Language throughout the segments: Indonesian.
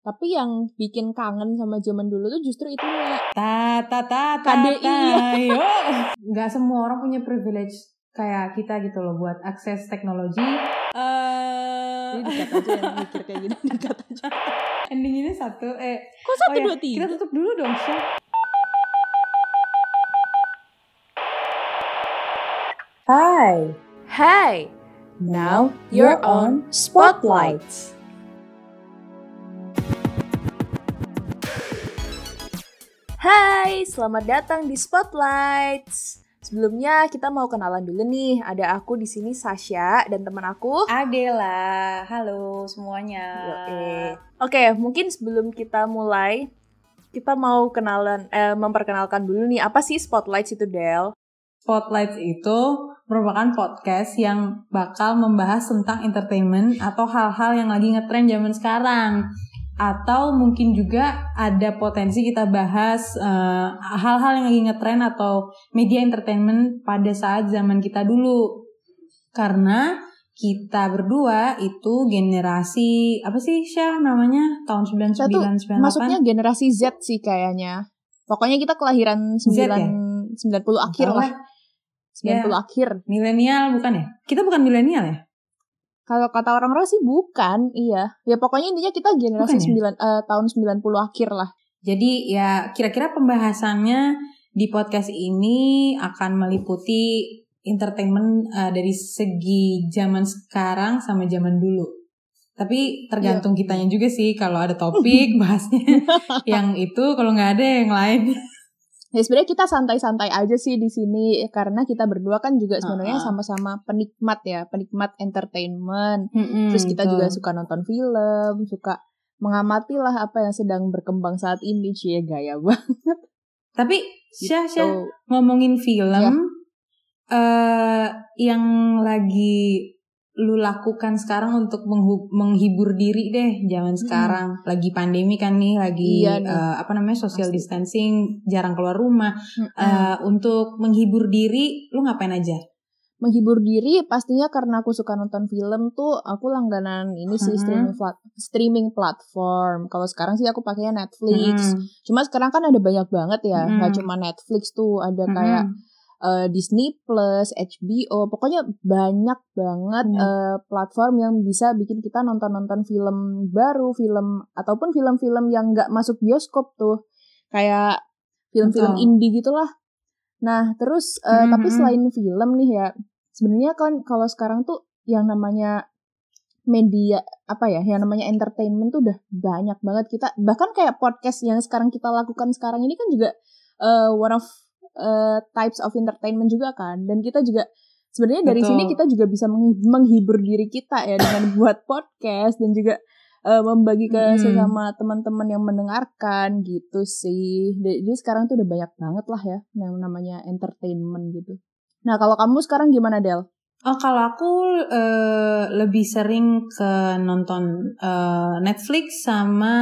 Tapi yang bikin kangen sama zaman dulu tuh justru itu ya. Ta ta ta ta KDI. ta. Yo. Nggak semua orang punya privilege kayak kita gitu loh buat akses teknologi. Eh Jadi dikat aja yang mikir kayak gini, dikat aja. ending ini satu eh Kok satu oh ya, dua tiga? kita tutup dulu dong Syah. Hai. Hai, Now you're on Spotlight. Hai, selamat datang di Spotlight. Sebelumnya kita mau kenalan dulu nih. Ada aku di sini Sasha dan teman aku. Adela, halo semuanya. Oke. Oke, mungkin sebelum kita mulai, kita mau kenalan, eh, memperkenalkan dulu nih apa sih Spotlight itu Del? Spotlight itu merupakan podcast yang bakal membahas tentang entertainment atau hal-hal yang lagi ngetren zaman sekarang. Atau mungkin juga ada potensi kita bahas eh, hal-hal yang lagi ngetren atau media entertainment pada saat zaman kita dulu. Karena kita berdua itu generasi apa sih Syah namanya tahun 99 98 Maksudnya generasi Z sih kayaknya. Pokoknya kita kelahiran 9, Z ya? 90 akhir Tahu lah. 90 akhir. milenial bukan ya? Kita bukan milenial ya? Kalau kata orang-orang sih bukan, iya. Ya pokoknya intinya kita generasi Bukan 9 eh, tahun 90 akhir lah. Jadi ya kira-kira pembahasannya di podcast ini akan meliputi entertainment uh, dari segi zaman sekarang sama zaman dulu. Tapi tergantung kitanya juga sih kalau ada topik bahasnya yang itu kalau nggak ada yang lain. Ya sebenarnya kita santai-santai aja sih di sini ya, karena kita berdua kan juga sebenarnya sama-sama penikmat ya, penikmat entertainment. Mm-mm, Terus kita betul. juga suka nonton film, suka mengamati lah apa yang sedang berkembang saat ini, cie gaya banget. Tapi Syah, Syah, Gitu. ngomongin film Ya. eh yang lagi lu lakukan sekarang untuk menghibur diri deh zaman sekarang lagi pandemi kan nih lagi Iya nih. eh, apa namanya social Pasti. distancing jarang keluar rumah Mm-mm. Eh, untuk menghibur diri lu ngapain aja menghibur diri pastinya karena aku suka nonton film tuh aku langganan ini sih Mhm. streaming plat- streaming platform. Kalau sekarang sih aku pakainya Netflix. Mm-mm. Cuma sekarang kan ada banyak banget ya, nggak cuma Netflix tuh, ada kayak eh, Disney Plus, HBO, pokoknya banyak banget Hmm. eh, platform yang bisa bikin kita nonton-nonton film baru, film ataupun film-film yang nggak masuk bioskop tuh, kayak film-film indie gitulah. Nah terus eh, Mhm, tapi mhm. selain film nih ya, sebenarnya kan kalau sekarang tuh yang namanya media apa ya yang namanya entertainment tuh udah banyak banget kita bahkan kayak podcast yang sekarang kita lakukan sekarang ini kan juga eh, one of eh, types of entertainment juga kan dan kita juga sebenarnya dari Betul. sini kita juga bisa menghi- menghibur diri kita ya dengan buat podcast dan juga eh, membagi ke Hmm. sesama teman-teman yang mendengarkan gitu sih jadi sekarang tuh udah banyak banget lah ya yang namanya entertainment gitu nah kalau kamu sekarang gimana Del? Oh kalau aku eh, lebih sering ke nonton eh, Netflix sama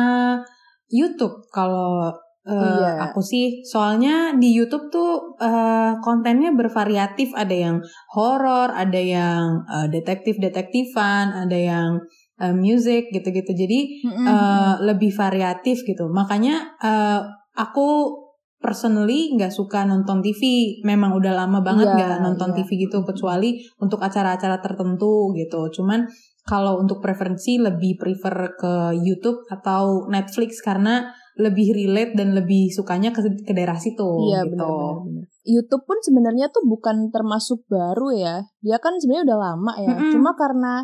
YouTube kalau eh, Iya. aku sih soalnya di YouTube tuh eh, kontennya bervariatif. Ada yang horor ada yang eh, detektif detektifan ada yang eh, music gitu-gitu. Jadi eh, lebih variatif gitu. Makanya eh, aku personally nggak suka nonton TV memang udah lama banget Iya, nggak nonton iya. TV gitu kecuali untuk acara-acara tertentu gitu. Cuman kalau untuk preferensi lebih prefer ke YouTube atau Netflix. Karena lebih relate dan lebih sukanya ke, ke daerah situ Iya gitu. benar-benar. YouTube pun sebenarnya tuh bukan termasuk baru ya. Dia kan sebenarnya udah lama ya. Mm-mm. Cuma karena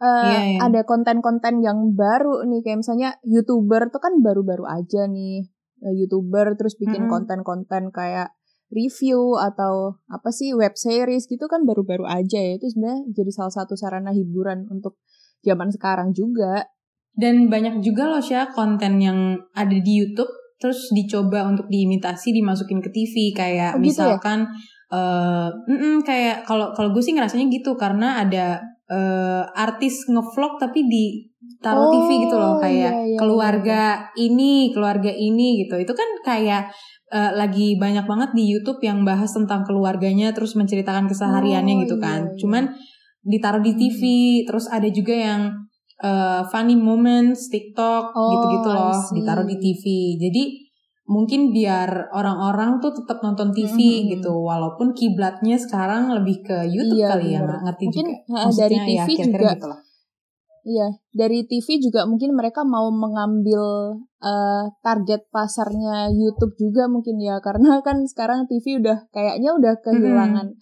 eh, Iya, iya. ada konten-konten yang baru nih kayak misalnya YouTuber tuh kan baru-baru aja nih. Eh, YouTuber terus bikin konten-konten kayak review atau apa sih web series gitu kan baru-baru aja ya. Itu sebenarnya jadi salah satu sarana hiburan untuk zaman sekarang juga. Dan banyak juga loh Syah konten yang ada di YouTube terus dicoba untuk diimitasi dimasukin ke TV kayak Oh, gitu ya? misalkan eh mm-mm, kayak kalau kalau gue sih ngerasanya gitu karena ada eh, artis ngevlog tapi di taruh Oh, TV gitu loh. Kayak iya, iya, keluarga ini keluarga ini gitu. Itu kan kayak eh, lagi banyak banget di YouTube yang bahas tentang keluarganya terus menceritakan kesehariannya Oh, gitu iya, kan. iya. cuman ditaruh di TV terus ada juga yang uh, funny moments, TikTok Oh, gitu-gitu loh, ditaruh di TV. Jadi mungkin biar orang-orang tuh tetap nonton TV Mhm. gitu, walaupun kiblatnya sekarang lebih ke YouTube Iya, kali ya, nggak ngerti Mungkin, juga. Maksudnya dari ya TV juga gitu lah. Iya, dari TV juga mungkin mereka mau mengambil eh, target pasarnya YouTube juga mungkin ya, karena kan sekarang TV udah kayaknya udah kehilangan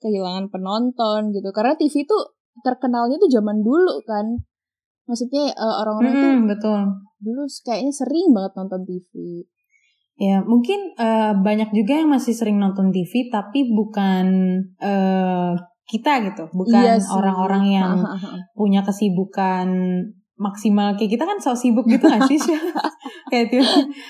kehilangan penonton gitu. Karena TV tuh terkenalnya tuh zaman dulu kan, maksudnya eh, orang-orang tuh Mm-mm, betul. dulu kayaknya sering banget nonton TV. Ya, mungkin eh, banyak juga yang masih sering nonton TV tapi bukan eh, kita gitu, bukan Iya orang-orang yang punya kesibukan maksimal. Kayak kita kan sok sibuk gitu gak sih? Kayak itu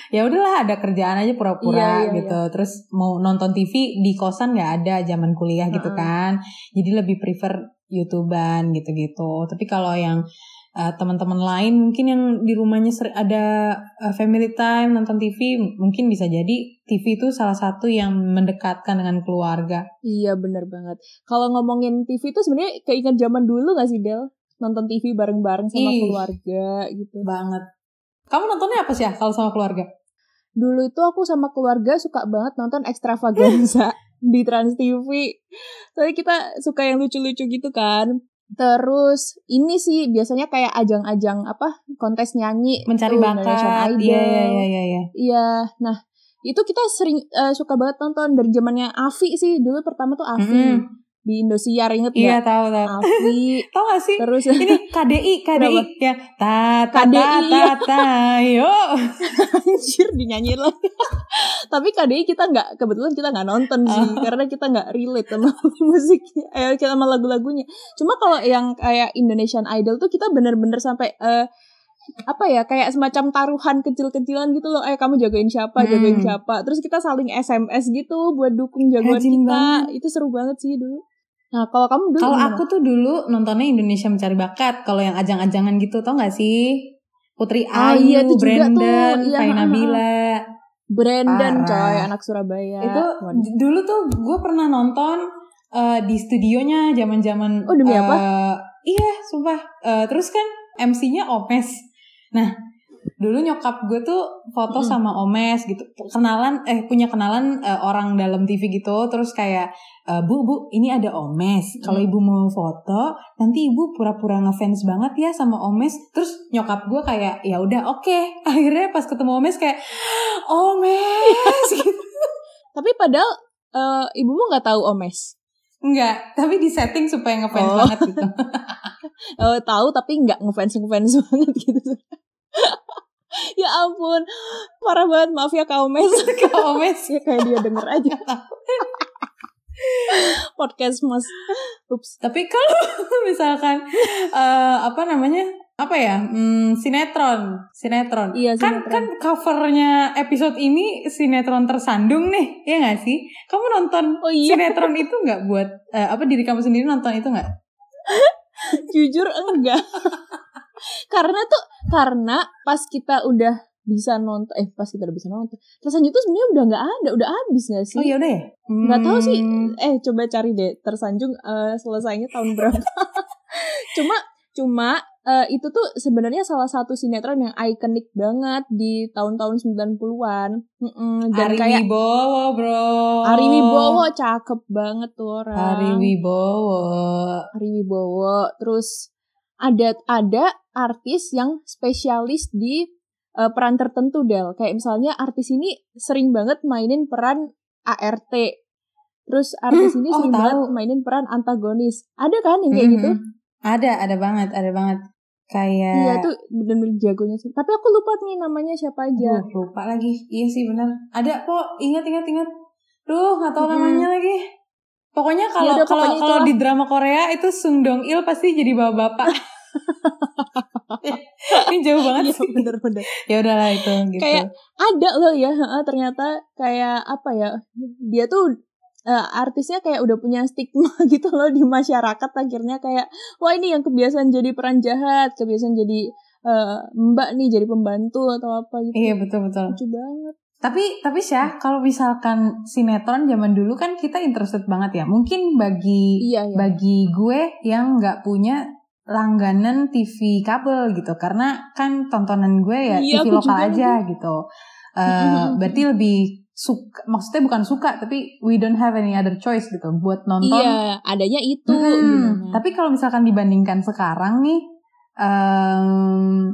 ya udahlah ada kerjaan aja pura-pura Iya, iya, gitu. terus mau nonton TV di kosan nggak ada zaman kuliah gitu kan. Jadi lebih prefer youtuber gitu-gitu. Tapi kalau yang uh, teman-teman lain mungkin yang di rumahnya ada uh, family time nonton TV mungkin bisa jadi TV itu salah satu yang mendekatkan dengan keluarga Iya bener banget. Kalau ngomongin TV tuh sebenarnya keinget zaman dulu gak sih Del? Nonton TV bareng-bareng sama Ih. keluarga gitu. banget kamu nontonnya apa sih ya kalau sama keluarga Dulu itu aku sama keluarga suka banget nonton extravaganza di Trans TV. Tapi kita suka yang lucu-lucu gitu kan. Terus ini sih biasanya kayak ajang-ajang apa kontes nyanyi mencari tuh, Indonesian bakat Idol. iya iya iya iya iya. Iya, nah itu kita sering eh, suka banget nonton dari zamannya Avi sih dulu pertama tuh Avi Mm-mm. Di Indosiar inget Iya nggak? tahu tahu. Avi Tahu gak sih? terus Ini KDI KDI ya ta ta ta KDI, ta ta yo. anjir dinyanyiin lagi. Tapi KDI kita nggak kebetulan kita nggak nonton sih Oh. karena kita nggak relate sama musiknya, eh kita sama lagu-lagunya. Cuma kalau yang kayak Indonesian Idol tuh kita bener-bener sampai eh, apa ya kayak semacam taruhan kecil-kecilan gitu loh. Eh kamu jagoin siapa, Hmm. jagoin siapa. Terus kita saling SMS gitu buat dukung jagoan Rajin kita. banget. Itu seru banget sih dulu. Nah kalau kamu dulu Kalau aku tuh dulu nontonnya Indonesia Mencari Bakat. Kalau yang ajang-ajangan gitu tau gak sih? Putri Ah, Ayu, iya, itu juga tuh. Brandon, Iya. Nabila. Brandon Parah. coy anak Surabaya. Itu Waduh. dulu tuh gue pernah nonton eh, di studionya zaman-zaman Oh, demi eh, apa? Iya, sumpah. Eh, terus kan MC-nya Omes. Nah, dulu nyokap gue tuh foto Mm-mm. sama Omes gitu. Kenalan eh punya kenalan eh, orang dalam TV gitu. Terus kayak eh, Bu, Bu, ini ada Omes. Kalau. Ibu mau foto, nanti Ibu pura-pura ngefans banget ya sama Omes. Terus nyokap gue kayak ya udah oke. Akhirnya pas ketemu Omes kayak Omes gitu. Tapi padahal eh, ibumu nggak tahu Omes. Enggak, tapi di setting supaya ngefans Oh. banget gitu. Eh, tahu tapi nggak ngefans ngefans banget gitu. ya ampun, parah banget maaf ya Kak Omes. Kalau Omes ya kayak dia denger aja podcast Mas. Ups. Tapi kalau misalkan eh, apa namanya? Apa ya? Hmm, sinetron, sinetron. Iya, Kan sinetron. kan covernya episode ini sinetron tersandung nih, ya nggak sih? Kamu nonton Oh iya, sinetron itu nggak buat eh, apa diri kamu sendiri nonton itu nggak? jujur enggak. Karena tuh karena pas kita udah bisa nonton eh pas kita udah bisa nonton terus tuh sebenarnya udah nggak ada udah habis nggak sih Oh ya udah ya. Nggak tahu sih. Hmm, eh coba cari deh tersanjung eh, selesainya tahun berapa cuma cuma eh, itu tuh sebenarnya salah satu sinetron yang ikonik banget di tahun-tahun 90-an Mm-mm, dan Ari kayak Wibowo, Bro. Ari Wibowo cakep banget tuh orang Ari Wibowo. Ari Wibowo terus ada ada artis yang spesialis di eh, peran tertentu Del kayak misalnya artis ini sering banget mainin peran ART terus artis ini oh, sering tahu. banget mainin peran antagonis ada kan yang kayak gitu Mhm. Ada, ada banget, ada banget. Kayak iya tuh bener-bener jagonya sih tapi aku lupa nih namanya siapa aja Duh, lupa lagi. Iya sih benar. Ada kok, ingat ingat ingat. Duh, nggak tahu Mm-mm. namanya lagi. Pokoknya kalau udah, kalau kalau di drama Korea itu Sung Dong Il pasti jadi bapak-bapak. Ini jauh banget iya sih. bener-bener Ya udahlah itu gitu. Kayak- ada loh ya ternyata kayak apa ya dia tuh eh, artisnya kayak udah punya stigma gitu loh di masyarakat akhirnya kayak wah ini yang kebiasaan jadi peran jahat kebiasaan jadi eh, mbak nih jadi pembantu atau apa gitu Iya betul betul. lucu banget Tapi tapi Syah, kalau misalkan sinetron zaman dulu kan kita interested banget ya. Mungkin bagi iya ya bagi gue yang nggak punya langganan TV kabel gitu karena kan tontonan gue ya Iya, TV lokal aja gitu. Eh, Mm-mm. berarti lebih suka maksudnya bukan suka tapi we don't have any other choice gitu buat nonton. Iya, adanya itu gimana? Tapi kalau misalkan dibandingkan sekarang nih em,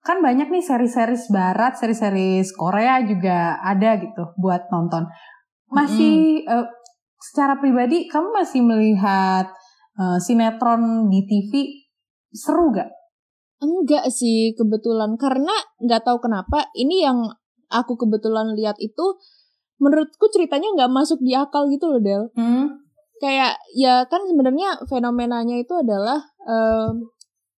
kan banyak nih seri-series barat, seri-series Korea juga ada gitu buat nonton. Masih eh, secara pribadi kamu masih melihat eh, sinetron di TV seru gak? Enggak sih kebetulan karena nggak tahu kenapa ini yang aku kebetulan lihat itu menurutku ceritanya nggak masuk di akal gitu loh Del. Hmm? Kayak ya kan sebenarnya fenomenanya itu adalah em,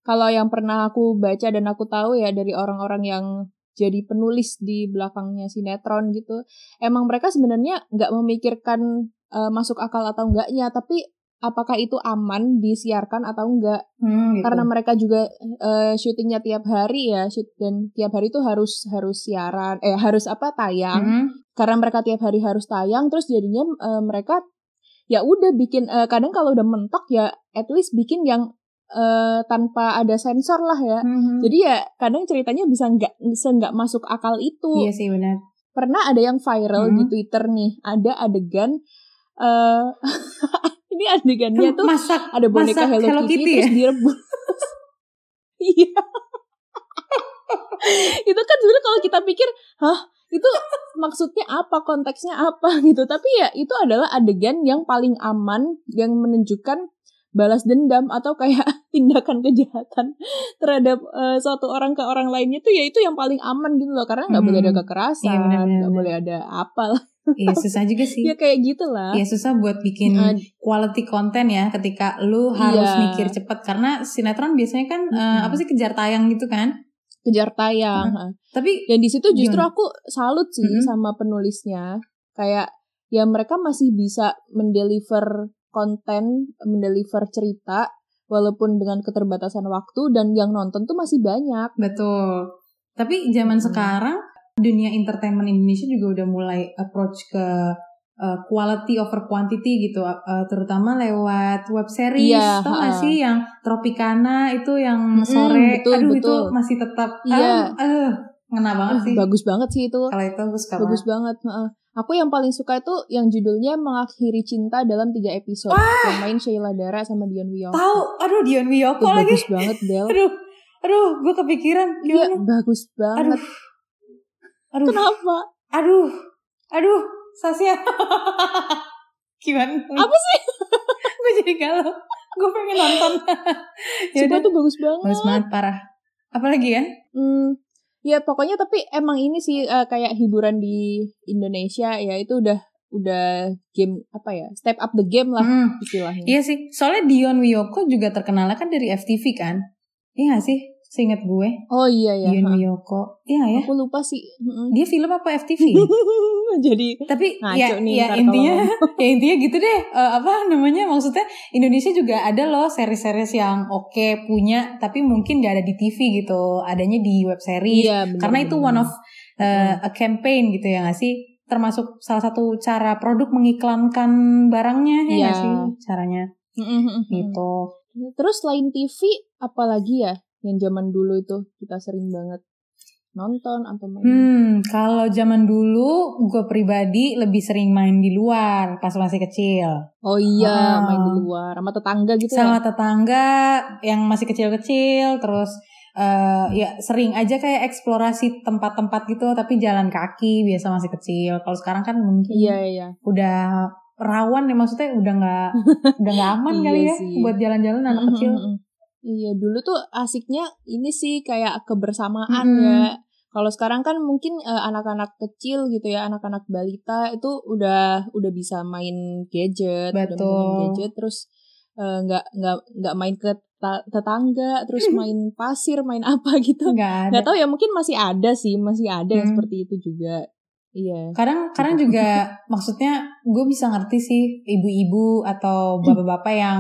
kalau yang pernah aku baca dan aku tahu ya dari orang-orang yang jadi penulis di belakangnya sinetron gitu, emang mereka sebenarnya nggak memikirkan eh, masuk akal atau enggaknya, tapi apakah itu aman disiarkan atau enggak Hmm, gitu. karena mereka juga eh, syutingnya tiap hari ya shoot dan tiap hari itu harus harus siaran eh harus apa tayang Hmm. karena mereka tiap hari harus tayang terus jadinya eh, mereka ya udah bikin eh, kadang kalau udah mentok ya at least bikin yang eh, tanpa ada sensor lah ya Hmm. jadi ya kadang ceritanya bisa nggak bisa nggak masuk akal itu Iya sih benar. pernah ada yang viral di Hmm. Twitter nih ada adegan eh ini adegannya tuh masak ada boneka masak Hello, Hello Kitty, Kitty terus ya? direbus. Iya. itu kan sebenarnya kalau kita pikir, hah itu maksudnya apa, konteksnya apa gitu. Tapi ya itu adalah adegan yang paling aman yang menunjukkan balas dendam atau kayak tindakan kejahatan terhadap eh, suatu orang ke orang lainnya itu ya itu yang paling aman gitu loh karena nggak boleh ada Hmm. kekerasan Iya, benar, nggak boleh ada apa lah Iya susah juga sih. ya kayak gitulah Ya susah buat bikin quality konten ya ketika lu harus Iya. mikir cepet karena sinetron biasanya kan eh, Mm-mm. apa sih kejar tayang gitu kan. kejar tayang. Tapi Dan di situ justru Gimana? aku salut sih Mm-mm. sama penulisnya. Kayak ya mereka masih bisa mendeliver konten, mendeliver cerita walaupun dengan keterbatasan waktu dan yang nonton tuh masih banyak. betul. Tapi zaman Hmm. sekarang dunia entertainment Indonesia juga udah mulai approach ke eh, quality over quantity gitu, eh, terutama lewat web series. Iya, Tau gak sih yang Tropicana itu yang sore, betul, aduh betul. itu masih tetap, Iya. ah, eh, ngena banget Ah, sih. bagus banget sih itu. Kalau itu gue suka Bagus banget. banget. Aku yang paling suka itu yang judulnya Mengakhiri Cinta dalam tiga episode. Yang main Sheila Dara sama Dion Wiyoko. Tahu, aduh Dion Itu Wiyoko lagi. bagus banget, Del. Aduh, aduh, gue kepikiran. Iya, bagus banget. Aduh, aduh, Kenapa? aduh, aduh, Sasya. Gimana? Apa sih? gue jadi galau. Gue pengen nonton. ya Sumpah tuh bagus banget. bagus banget parah. Apalagi ya? Hmm, ya pokoknya tapi emang ini sih eh, kayak hiburan di Indonesia ya itu udah udah game apa ya step up the game lah Hmm, istilahnya. Iya sih. Soalnya Dion Wiyoko juga terkenalnya kan dari FTV kan? Iya gak sih? Seingat gue. Oh iya ya. Dion ha. Wiyoko. Iya ya. Aku lupa sih. Dia film apa FTV? Jadi tapi ya, nih ya intinya ya intinya gitu deh Eh, apa namanya maksudnya Indonesia juga ada loh seri-series yang oke punya tapi mungkin gak ada di TV gitu adanya di web series iya bener, karena itu bener. one of uh, a campaign gitu ya gak sih termasuk salah satu cara produk mengiklankan barangnya ya Iya. nggak sih caranya Mm-mm. gitu Terus selain TV apalagi ya yang zaman dulu itu kita sering banget nonton atau main. hmm kalau zaman dulu gue pribadi lebih sering main di luar pas masih kecil Oh iya, Ah. main di luar sama tetangga gitu sama ya. tetangga yang masih kecil-kecil terus eh, ya sering aja kayak eksplorasi tempat-tempat gitu tapi jalan kaki biasa masih kecil kalau sekarang kan mungkin Iya iya. udah rawan ya maksudnya udah nggak udah nggak aman Iya kali ya sih. buat jalan-jalan anak kecil. Iya, dulu tuh asiknya ini sih kayak kebersamaan Mm-mm. ya. Kalau sekarang kan mungkin eh, anak-anak kecil gitu ya, anak-anak balita itu udah udah bisa main gadget, udah bisa main Betul. gadget terus eh, nggak nggak nggak main ke ta- tetangga, terus main pasir, main apa gitu. nggak tahu ya, mungkin masih ada sih, masih ada yang Hmm. seperti itu juga. Iya. kadang kadang juga maksudnya gue bisa ngerti sih ibu-ibu atau Hmm. bapak-bapak yang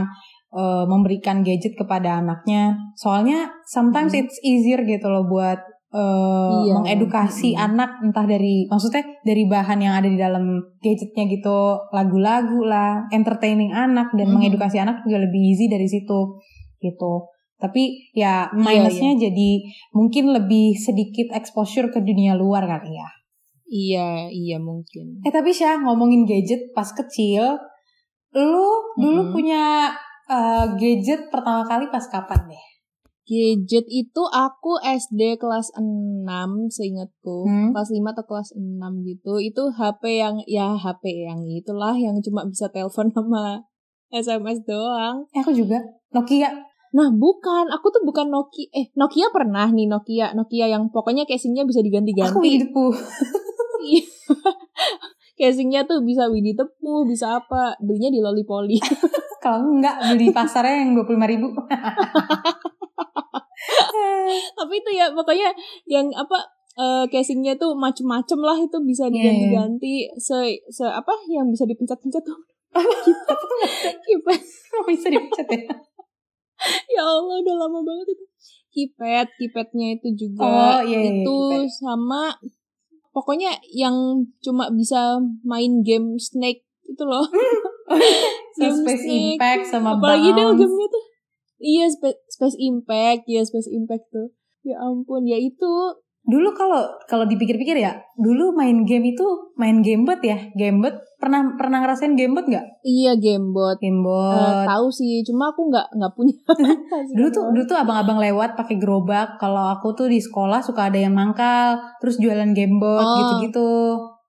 eh, memberikan gadget kepada anaknya soalnya sometimes Hmm. it's easier gitu loh buat eh, Iya. mengedukasi Hmm. anak entah dari maksudnya dari bahan yang ada di dalam gadgetnya gitu lagu-lagu lah entertaining anak dan Hmm. mengedukasi anak juga lebih easy dari situ gitu Tapi ya minusnya jadi mungkin lebih sedikit exposure ke dunia luar kali ya. Iya, iya mungkin. Eh tapi Syah ngomongin gadget pas kecil, lu dulu Mhm. punya eh, gadget pertama kali pas kapan deh? Gadget itu aku SD kelas 6 seingatku. Hmm. Kelas 5 atau kelas 6 gitu. Itu HP yang ya HP yang itulah yang cuma bisa telepon sama SMS doang. Eh aku juga Nokia. Nah, bukan. Aku tuh bukan Nokia. Eh, Nokia pernah nih Nokia. Nokia yang pokoknya casingnya bisa Aku diganti-ganti. hidupku. Iya. casingnya tuh bisa Winnie the Pooh, bisa apa. Belinya di Lollipoli. Kalau enggak beli pasarnya yang 25 ribu. Tapi itu ya pokoknya yang apa eh, casingnya tuh macem-macem lah itu bisa Iya, diganti-ganti. Se se apa yang bisa dipencet-pencet tuh. Keypad Kok bisa dipencet ya? ya Allah udah lama banget itu. Keypad keypadnya itu juga. Oh, iya, iya, itu keypad. sama pokoknya yang cuma bisa main game Snake itu loh So, Game Space. Impact sama apalagi deh Bounce. gamenya tuh iya Spa- Space Impact ya Space Impact tuh ya ampun ya itu Dulu kalau kalau dipikir-pikir ya, dulu main game itu main gamebot ya, gamebot pernah pernah ngerasain gamebot nggak? iya gamebot Eh, Gamebot. tahu sih cuma aku nggak nggak punya dulu tuh dulu tuh abang-abang lewat pakai gerobak. Kalau aku tuh di sekolah suka ada yang mangkal, terus jualan gamebot Oh. gitu-gitu.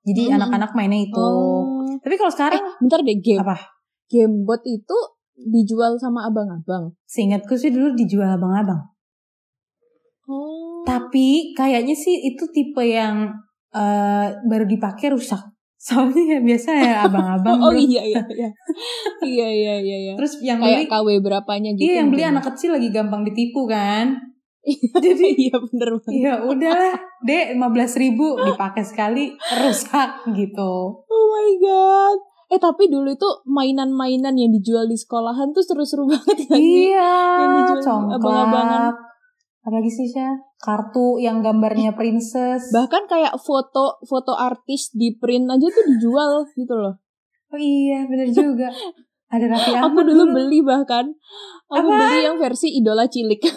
Jadi Mhm. anak-anak mainnya itu. oh Tapi kalau eh sekarang bentar deh game apa? Gamebot itu dijual sama abang-abang Seingatku sih dulu dijual abang-abang. oh Tapi kayaknya sih itu tipe yang eh, baru dipakai rusak. Soalnya ya biasa ya abang-abang. oh bro. iya iya iya iya iya iya iya Terus yang beli kayak KW berapanya gitu Iya yang beli anak kecil lagi gampang ditipu kan. jadi iya bener banget Ya udahlah, dek 15 ribu dipakai sekali rusak gitu. oh my god eh tapi dulu itu mainan-mainan yang dijual di sekolahan tuh seru-seru banget sih Iya, Yang dijual abang-abangan. congklak. Apalagi sih Syah? Kartu yang gambarnya princess. bahkan kayak foto foto artis di print aja tuh dijual gitu loh oh iya, bener juga. Ada Raffi aku Ahmad dulu beli bahkan aku Apaan? beli yang versi idola cilik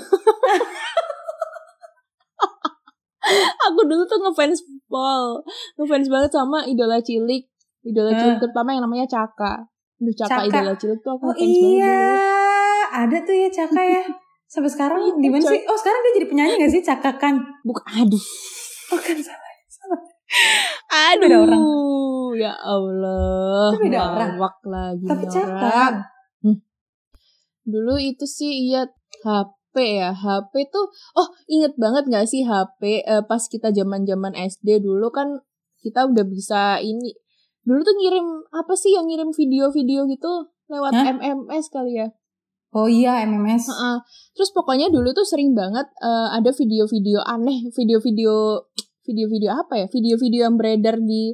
aku dulu tuh ngefans Paul ngefans banget sama idola cilik idola Eh. cilik terutama yang namanya Caka Duh Caka, Caka. idola cilik tuh aku Oh banget iya, dulu. ada tuh ya Caka ya. Sampai sekarang Iya, di mana sih? Oh sekarang dia jadi penyanyi gak sih Caka kan? Bukan, aduh Oh kan salah. salah. aduh beda orang. ya Allah Itu beda orang. ngawak lagi Tapi Caka. orang. Dulu itu sih iya HP ya HP tuh oh inget banget gak sih HP eh, pas kita zaman zaman SD dulu kan kita udah bisa ini dulu tuh ngirim apa sih yang ngirim video-video gitu lewat Hah? MMS kali ya Oh iya MMS. Heeh. terus pokoknya dulu tuh sering banget eh, ada video-video aneh video-video video-video apa ya video-video yang beredar di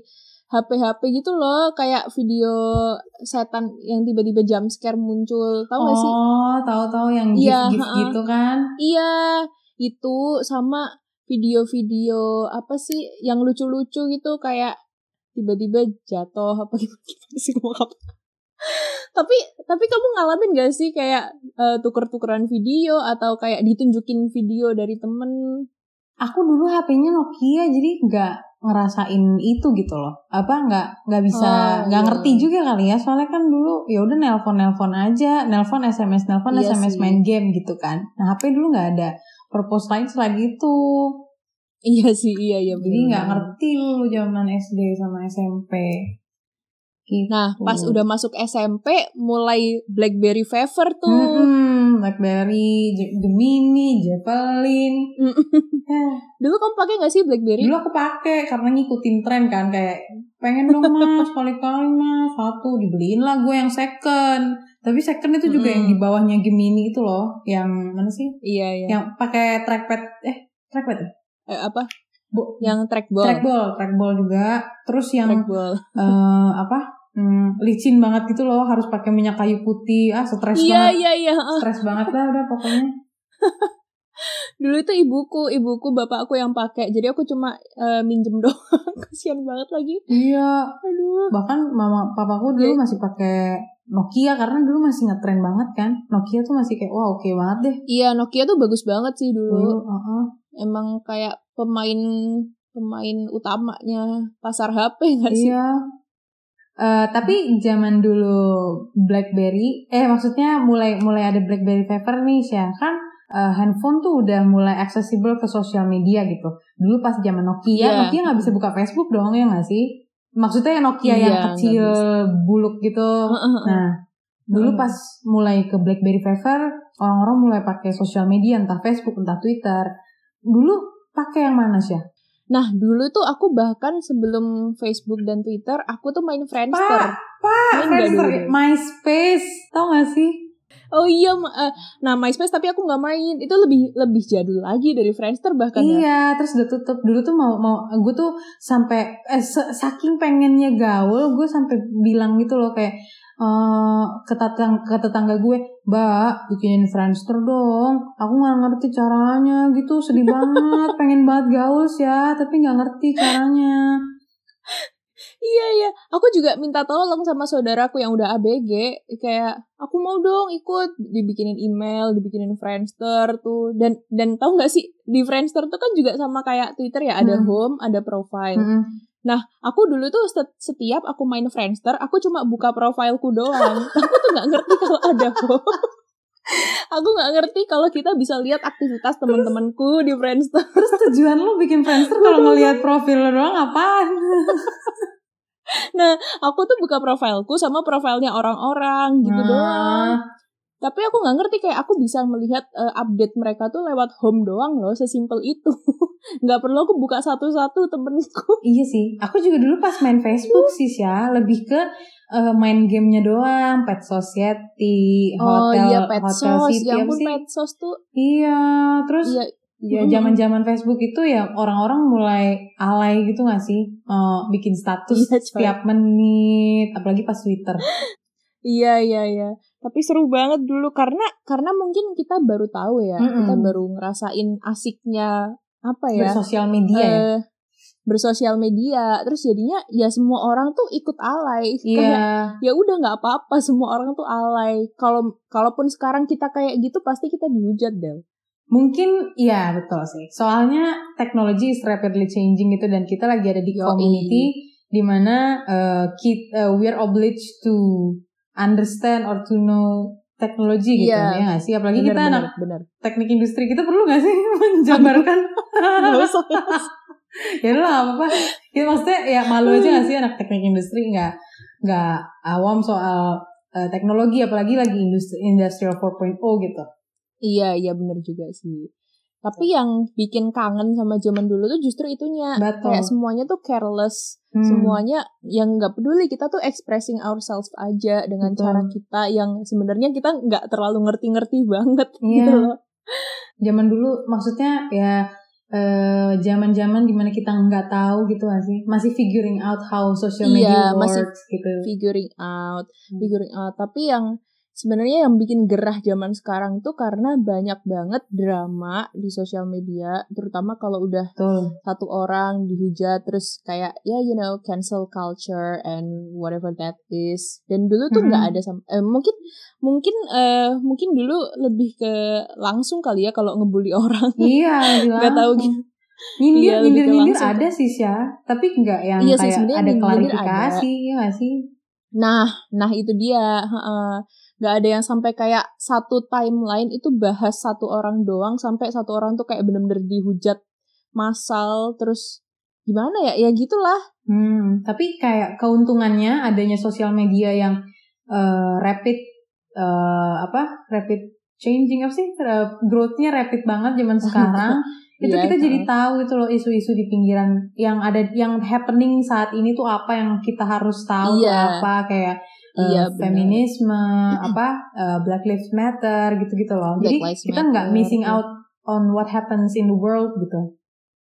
HP-HP gitu loh kayak video setan yang tiba-tiba jump scare muncul tau gak sih Oh, tahu-tahu yang Iya, gift-gift ha-ha. gitu kan? Iya, itu sama video-video apa sih yang lucu-lucu gitu kayak tiba-tiba jatuh apa gimana sih apa? tapi tapi kamu ngalamin gak sih kayak eh, tuker-tukeran video atau kayak ditunjukin video dari temen? Aku dulu HP-nya Nokia jadi nggak ngerasain itu gitu loh. Apa nggak nggak bisa Oh, nggak iya. ngerti juga kali ya. Soalnya kan dulu ya udah nelpon nelpon aja, nelpon SMS nelpon Iya SMS sih. main game gitu kan. Nah HP dulu nggak ada purpose lain selain itu. Iya sih, iya iya. Jadi nggak ngerti dulu zaman SD sama SMP. Gitu. Nah, pas udah masuk SMP mulai BlackBerry Fever tuh. Mm-mm, BlackBerry, Gemini, Javelin. Eh, Dulu kamu pakai gak sih BlackBerry? Dulu aku pakai karena ngikutin tren kan kayak pengen dong mas kali-kali mas satu dibeliin lah gue yang second. Tapi second itu juga Mm-mm. yang di bawahnya Gemini itu loh, yang mana sih? Iya iya. Yang pakai trackpad eh trackpad ya? Eh, apa? Bo- Yang trackball. trackball, trackball juga. Terus yang Trackball. eh, apa? Hmm, licin banget gitu loh, harus pakai minyak kayu putih. Ah, stres Iya banget. iya iya. Stres banget lah udah pokoknya. Dulu itu ibuku, ibuku, bapakku yang pakai. Jadi aku cuma eh, minjem doang. Kasihan banget lagi. Iya, Aduh. bahkan mama papaku dulu masih pakai Nokia karena dulu masih ngetren banget kan. Nokia tuh masih kayak wah oke banget deh. Iya Nokia tuh bagus banget sih dulu. Dulu, uh-uh. Emang kayak pemain pemain utamanya pasar HP nggak sih? Iya. Eh, tapi zaman dulu BlackBerry, eh maksudnya mulai mulai ada BlackBerry Fever nih ya kan eh, handphone tuh udah mulai accessible ke sosial media gitu. Dulu pas zaman Nokia, Iya. Nokia nggak bisa buka Facebook dong ya nggak sih? Maksudnya Nokia Iya, yang kecil buluk gitu. Nah, dulu pas mulai ke BlackBerry Fever, orang-orang mulai pakai sosial media entah Facebook entah Twitter. Dulu pakai yang mana sih? Nah dulu tuh aku bahkan sebelum Facebook dan Twitter aku tuh main Friendster. Pak, Pak, Main nggak Friendster? MySpace, tau gak sih? Oh iya, eh, nah MySpace tapi aku nggak main. Itu lebih lebih jadul lagi dari Friendster bahkan ya. Iya, terus udah tutup. Dulu tuh mau mau gue tuh sampai eh, saking pengennya gaul, gue sampai bilang gitu loh kayak eh ke tetang ke tetangga gue, "Mbak, bikinin Friendster dong. Aku nggak ngerti caranya gitu, sedih banget. Pengen banget gaul sih ya, tapi nggak ngerti caranya." Iya iya, aku juga minta tolong sama saudaraku yang udah ABG, kayak aku mau dong ikut dibikinin email, dibikinin Friendster tuh, dan dan tahu nggak sih di Friendster tuh kan juga sama kayak Twitter ya, ada Hmm. home, ada profile. Mm-mm. Nah, aku dulu tuh set- setiap aku main Friendster, aku cuma buka profilku doang. aku tuh nggak ngerti kalau ada home. aku nggak ngerti kalau kita bisa lihat aktivitas teman-temanku di Friendster. Terus tujuan lu bikin Friendster kalau ngelihat profil lo doang apaan? Aku tuh buka profilku sama profilnya orang-orang gitu Nah, doang. Tapi aku nggak ngerti kayak aku bisa melihat eh, update mereka tuh lewat home doang loh, sesimpel itu. Nggak perlu aku buka satu-satu temenku. Iya sih, aku juga dulu pas main Facebook sih ya, lebih ke eh, main gamenya doang, Pet Society, oh hotel, iya, hotel Petsos. city, Ya apa ampun, sih? Petsos tuh. Iya, terus Iya, ya zaman-zaman Facebook itu ya orang-orang mulai alay gitu gak sih, Eh, bikin status Iya, coy. setiap menit, apalagi pas Twitter. Iya iya iya. Tapi seru banget dulu karena karena mungkin kita baru tahu ya, Mm-mm. kita baru ngerasain asiknya apa ya? Bersosial media ya. eh, bersosial media. Terus jadinya ya semua orang tuh ikut alay. Iya, ya udah nggak apa-apa semua orang tuh alay. Kalau kalaupun sekarang kita kayak gitu pasti kita dihujat deh. Mungkin iya betul sih. Soalnya teknologi is rapidly changing gitu dan kita lagi ada di Yoi. community di mana uh, kita we are obliged to understand or to know teknologi gitu Iya. ya nggak sih apalagi kita bener, anak bener. teknik industri kita perlu nggak sih menjabarkan ya lah apa ya maksudnya ya malu aja nggak sih anak teknik industri nggak nggak awam soal uh, teknologi apalagi lagi industri industrial 4.0 gitu Iya, iya bener juga sih. Tapi yang bikin kangen sama zaman dulu tuh justru itunya. Betul. Kayak semuanya tuh careless. Hmm. Semuanya yang nggak peduli. Kita tuh expressing ourselves aja dengan Betul. cara kita yang sebenarnya kita nggak terlalu ngerti-ngerti banget Iya. gitu loh. zaman dulu maksudnya ya eh, zaman-zaman di mana kita nggak tahu gitu gak sih masih figuring out how social media Iya, works masih gitu Figuring out, Hmm. figuring out. Tapi yang sebenarnya yang bikin gerah zaman sekarang tuh karena banyak banget drama di sosial media, terutama kalau udah betul. satu orang dihujat terus kayak ya you know cancel culture and whatever that is. Dan dulu tuh nggak Mhm. ada sam- eh, mungkin mungkin eh mungkin dulu lebih ke langsung kali ya kalau ngebully orang. Iya nggak tahu gitu nyindir Iya, nyindir nyindir ada sih ya tapi nggak yang Iya sih, kayak sebenarnya ada klarifikasi ya nggak sih? Nah nah itu dia heeh. Nggak ada yang sampai kayak satu timeline itu bahas satu orang doang sampai satu orang tuh kayak bener-bener dihujat massal terus gimana ya ya gitulah hmm, tapi kayak keuntungannya adanya sosial media yang eh, rapid eh, apa rapid changing apa sih growth-nya rapid banget zaman sekarang itu Iya, kita jadi heeh. tahu itu loh isu-isu di pinggiran yang ada yang happening saat ini tuh apa yang kita harus tahu Iya. apa kayak Iya, benar. feminisme apa eh, Black Lives Matter gitu-gitu loh Black jadi Lives kita nggak missing out on what happens in the world gitu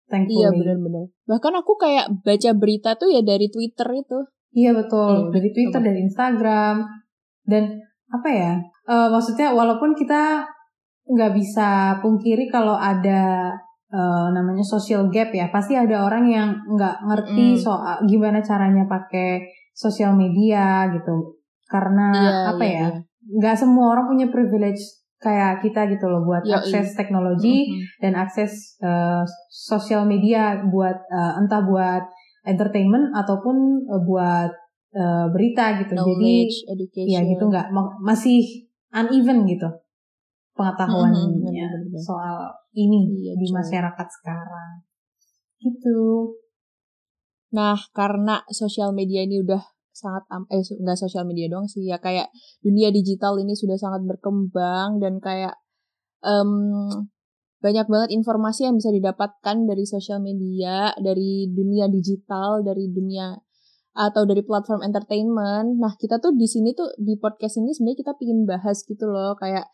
thankfully Iya benar-benar. Bahkan aku kayak baca berita tuh ya dari Twitter itu. Iya betul Iya, dari Twitter coba. dari Instagram dan apa ya eh, maksudnya walaupun kita nggak bisa pungkiri kalau ada eh, namanya social gap ya pasti ada orang yang nggak ngerti Mm-mm. soal gimana caranya pakai sosial media gitu karena Iya, apa iya, ya iya. nggak semua orang punya privilege kayak kita gitu loh buat Yoi. akses teknologi Mhm. dan akses eh, sosial media buat eh, entah buat entertainment ataupun eh, buat eh, berita gitu. Jadi knowledge, education. ya gitu nggak ma- masih uneven gitu pengetahuannya Mhm, bener-bener. soal ini Iya, di masyarakat sekarang. Gitu. Nah, karena sosial media ini udah sangat eh nggak sosial media doang sih ya kayak dunia digital ini sudah sangat berkembang dan kayak em, banyak banget informasi yang bisa didapatkan dari sosial media, dari dunia digital, dari dunia atau dari platform entertainment. Nah, kita tuh di sini tuh di podcast ini sebenarnya kita pingin bahas gitu loh kayak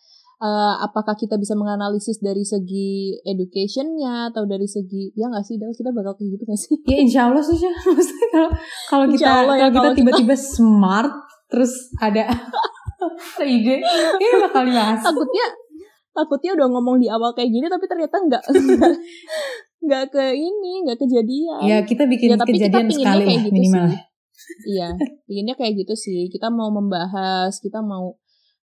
eh, apakah kita bisa menganalisis dari segi educationnya atau dari segi ya nggak sih Del kita bakal kayak gitu nggak sih? Ya insya Allah sih. Maksudnya kalau kalau kita ya, kalau kita kalau kita- tiba-tiba smart terus ada ide, ini bakal dibahas. takutnya takutnya udah ngomong di awal kayak gini tapi ternyata nggak nggak ke ini nggak kejadian Ya kita bikin Ya, tapi kita kejadian pinginnya sekali kayak gitu minimal. sih. iya pinginnya kayak gitu sih kita mau membahas kita mau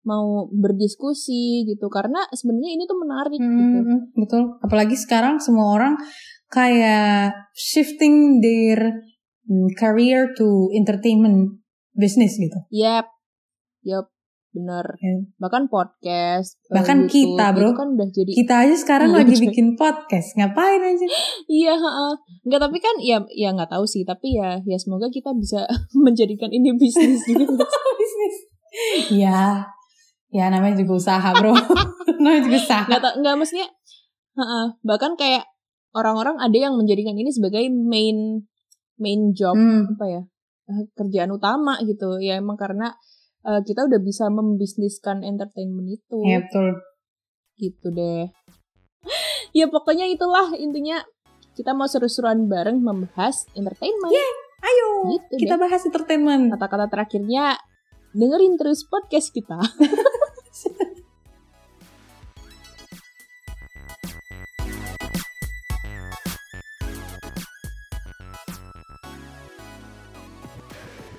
mau berdiskusi gitu karena sebenarnya ini tuh menarik gitu Hmm, betul. Apalagi sekarang semua orang kayak shifting their mm, career to entertainment business gitu. yep yep bener Ya. bahkan podcast eh, Bahkan YouTube, kita, bro. kan udah jadi Kita aja sekarang Iya, lagi bikin podcast. Ngapain aja? Iya, heeh. Enggak tapi kan ya ya nggak tahu sih, tapi ya ya semoga kita bisa menjadikan ini bisnis gitu. bisnis. Ya, ya namanya juga usaha bro. namanya juga usaha. Enggak ta- enggak maksudnya heeh, bahkan kayak orang-orang ada yang menjadikan ini sebagai main main job Hmm, apa ya? eh, kerjaan utama gitu. Ya emang karena eh, kita udah bisa membisniskan entertainment itu. ya betul. Gitu deh. ya pokoknya itulah intinya kita mau seru-seruan bareng membahas entertainment. Ayo, Gitu kita bahas entertainment. kata-kata terakhirnya dengerin terus podcast kita